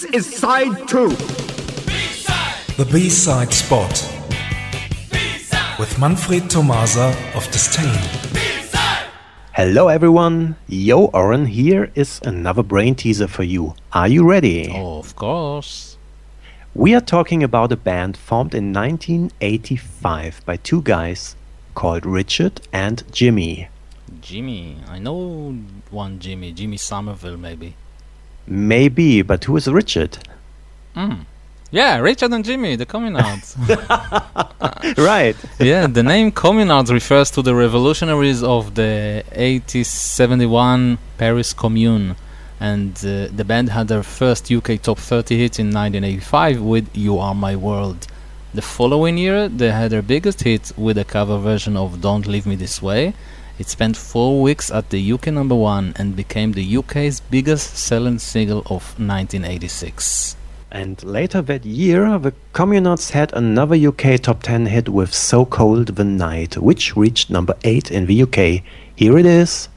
This is side two. The B-side spot with Manfred Tomasa of Disdain. Hello everyone, Yo Oren here is another brain teaser for you. Are you ready? Of course. We are talking about a band formed in 1985 by two guys called Richard and Jimmy. Jimmy. I know one Jimmy. Jimmy Somerville, maybe. Maybe, but who is Richard? Mm. Yeah, Richard and Jimmy, the communards. right. yeah, the name communards refers to the revolutionaries of the 1871 Paris Commune. And uh, the band had their first UK top 30 hit in 1985 with You Are My World. The following year, they had their biggest hit with a cover version of Don't Leave Me This Way. It spent four weeks at the UK number one and became the UK's biggest selling single of 1986. And later that year, the Communards had another UK top 10 hit with So Cold the Night, which reached number 8 in the UK. Here it is.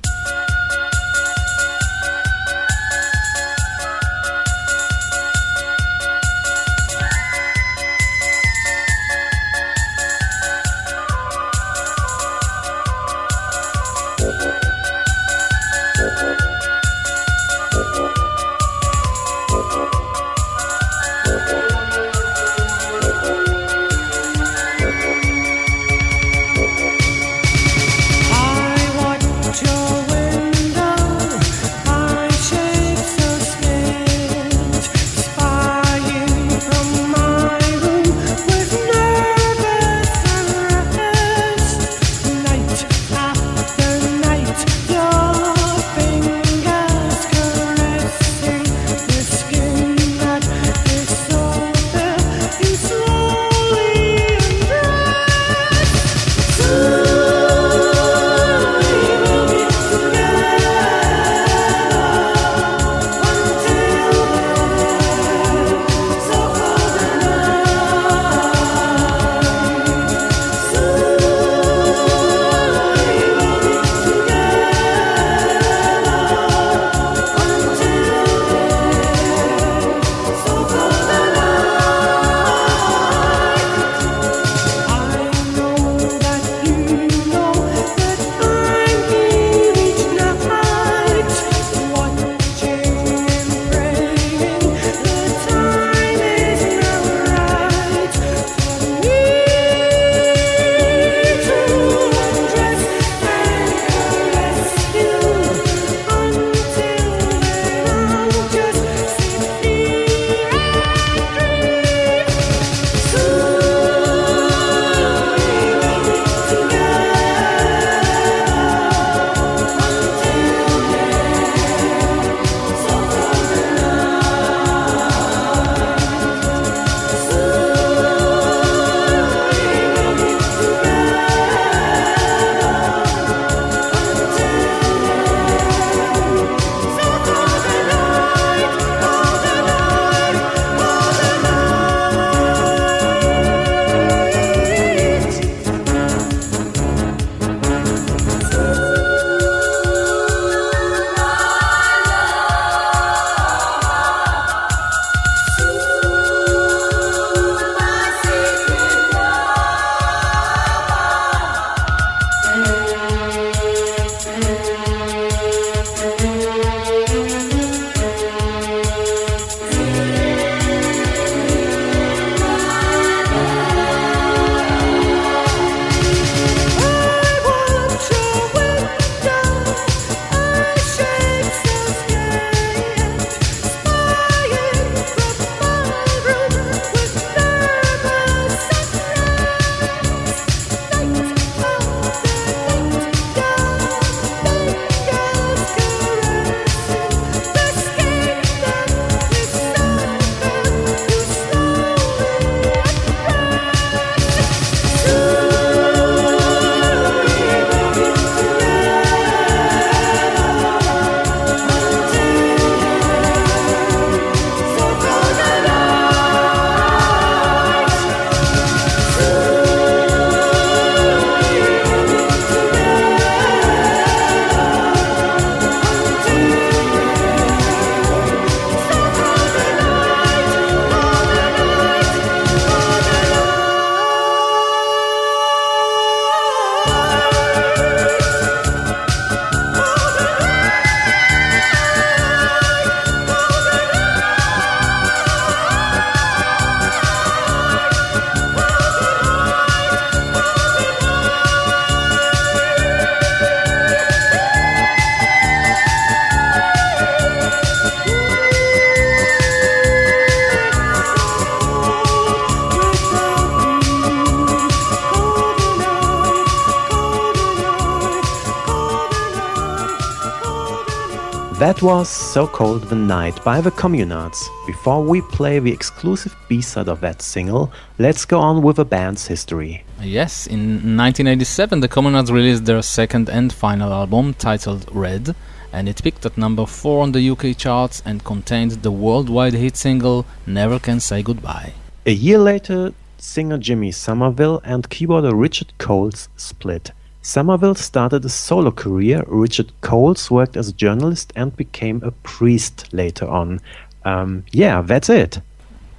That was So Cold the Night by the Communards. Before we play the exclusive B-side of that single, let's go on with the band's history. Yes, in 1987 the Communards released their second and final album titled Red, and it peaked at number 4 on the UK charts and contained the worldwide hit single Never Can Say Goodbye. A year later, singer Jimmy Somerville and keyboarder Richard Coles split. Somerville started a solo career. Richard Coles worked as a journalist and became a priest later on. Um, yeah, that's it.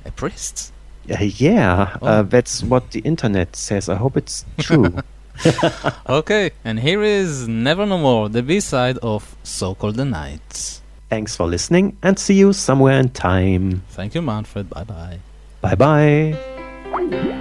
A priest? Uh, yeah, oh. uh, that's what the internet says. I hope it's true. okay, and here is Never No More, the B side of So Cold the Night. Thanks for listening and see you somewhere in time. Thank you, Manfred. Bye bye. Bye bye.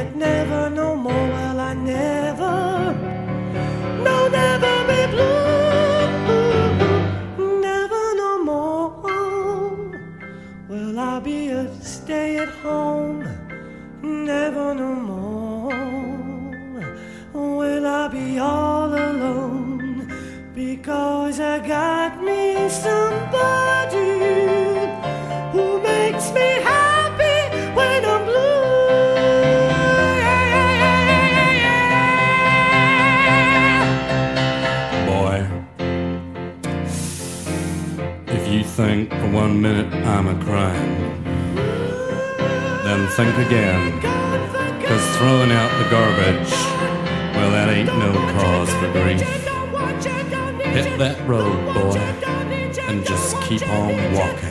that never no more will I never, no, never be blue. Never no more will I be a stay at home. Never no more will I be all alone because I got me one minute I'm a crying, Then think again. Cause throwing out the garbage, well, that ain't no cause for grief. Hit that road, boy, and just keep on walking.